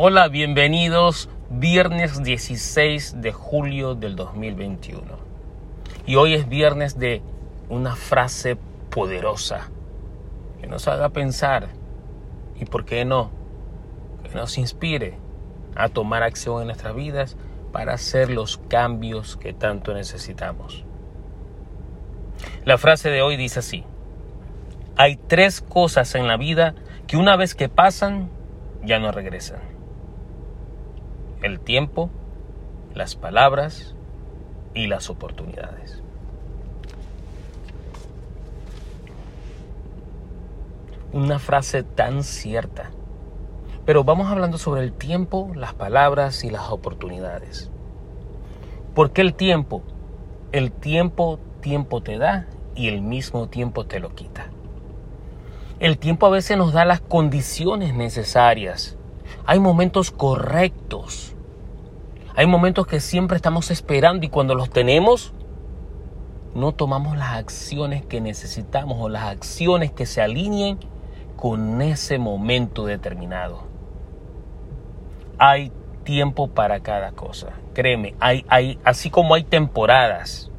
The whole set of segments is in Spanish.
Hola, bienvenidos. Viernes 16 de julio del 2021. Y hoy es viernes de una frase poderosa que nos haga pensar y, ¿por qué no? Que nos inspire a tomar acción en nuestras vidas para hacer los cambios que tanto necesitamos. La frase de hoy dice así. Hay tres cosas en la vida que una vez que pasan ya no regresan. El tiempo, las palabras y las oportunidades. Una frase tan cierta. Pero vamos hablando sobre el tiempo, las palabras y las oportunidades. ¿Por qué el tiempo? El tiempo, tiempo te da y el mismo tiempo te lo quita. El tiempo a veces nos da las condiciones necesarias. Hay momentos correctos. Hay momentos que siempre estamos esperando y cuando los tenemos, no tomamos las acciones que necesitamos o las acciones que se alineen con ese momento determinado. Hay tiempo para cada cosa. Créeme, hay, hay, así como hay temporadas,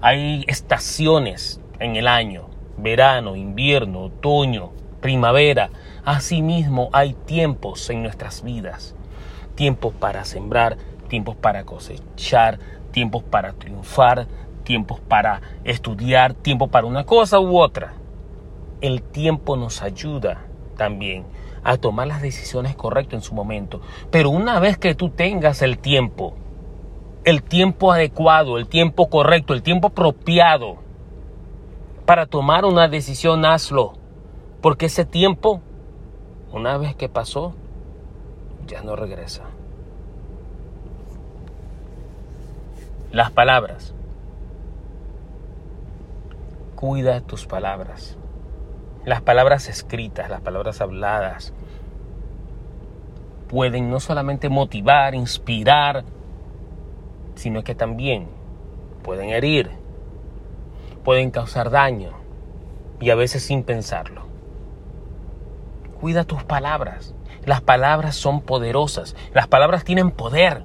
hay estaciones en el año, verano, invierno, otoño, primavera. Asimismo hay tiempos en nuestras vidas. Tiempos para sembrar, tiempos para cosechar, tiempos para triunfar, tiempos para estudiar, tiempo para una cosa u otra. El tiempo nos ayuda también a tomar las decisiones correctas en su momento. Pero una vez que tú tengas el tiempo, el tiempo adecuado, el tiempo correcto, el tiempo apropiado, para tomar una decisión, hazlo. Porque ese tiempo, una vez que pasó, ya no regresa. Las palabras. Cuida tus palabras. Las palabras escritas, las palabras habladas, pueden no solamente motivar, inspirar, sino que también pueden herir, pueden causar daño y a veces sin pensarlo. Cuida tus palabras. Las palabras son poderosas. Las palabras tienen poder.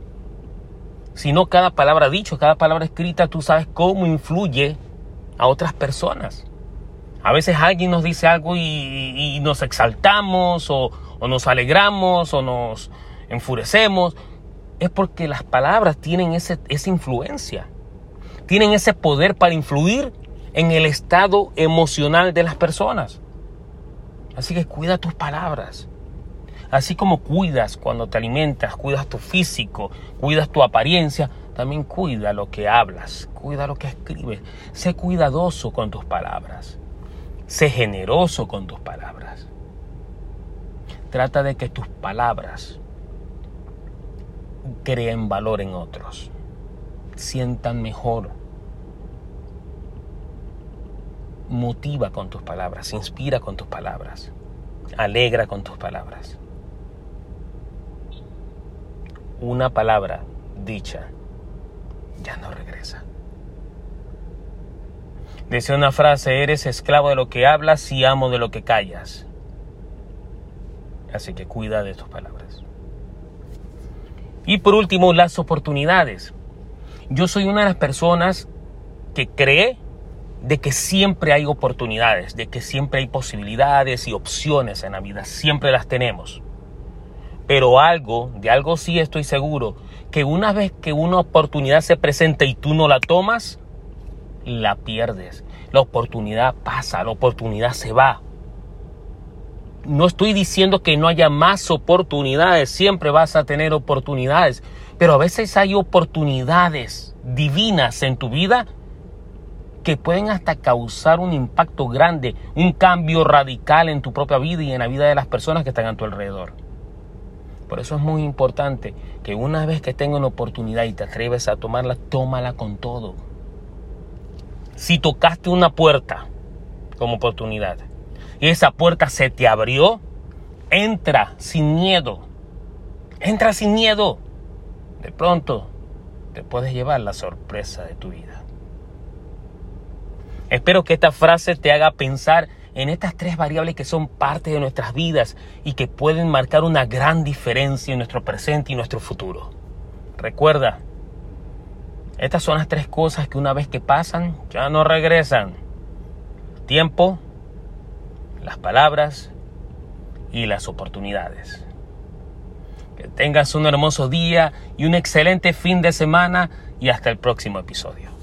Si no cada palabra dicha, cada palabra escrita, tú sabes cómo influye a otras personas. A veces alguien nos dice algo y, nos exaltamos o, o nos alegramos o nos enfurecemos. Es porque las palabras tienen ese, esa influencia. Tienen ese poder para influir en el estado emocional de las personas. Así que cuida tus palabras. Así como cuidas cuando te alimentas, cuidas tu físico, cuidas tu apariencia, también cuida lo que hablas, cuida lo que escribes. Sé cuidadoso con tus palabras. Sé generoso con tus palabras. Trata de que tus palabras creen valor en otros, sientan mejor motiva con tus palabras, inspira con tus palabras, alegra con tus palabras. Una palabra dicha ya no regresa. Dice una frase, eres esclavo de lo que hablas y amo de lo que callas. Así que cuida de tus palabras. Y por último, las oportunidades. Yo soy una de las personas que cree de que siempre hay oportunidades, de que siempre hay posibilidades y opciones en la vida, siempre las tenemos. Pero algo, de algo sí estoy seguro, que una vez que una oportunidad se presenta y tú no la tomas, la pierdes. La oportunidad pasa, la oportunidad se va. No estoy diciendo que no haya más oportunidades, siempre vas a tener oportunidades, pero a veces hay oportunidades divinas en tu vida que pueden hasta causar un impacto grande, un cambio radical en tu propia vida y en la vida de las personas que están a tu alrededor. Por eso es muy importante que una vez que tengas una oportunidad y te atreves a tomarla, tómala con todo. Si tocaste una puerta como oportunidad y esa puerta se te abrió, entra sin miedo. Entra sin miedo. De pronto te puedes llevar la sorpresa de tu vida. Espero que esta frase te haga pensar en estas tres variables que son parte de nuestras vidas y que pueden marcar una gran diferencia en nuestro presente y nuestro futuro. Recuerda, estas son las tres cosas que una vez que pasan ya no regresan. tiempo, las palabras y las oportunidades. Que tengas un hermoso día y un excelente fin de semana y hasta el próximo episodio.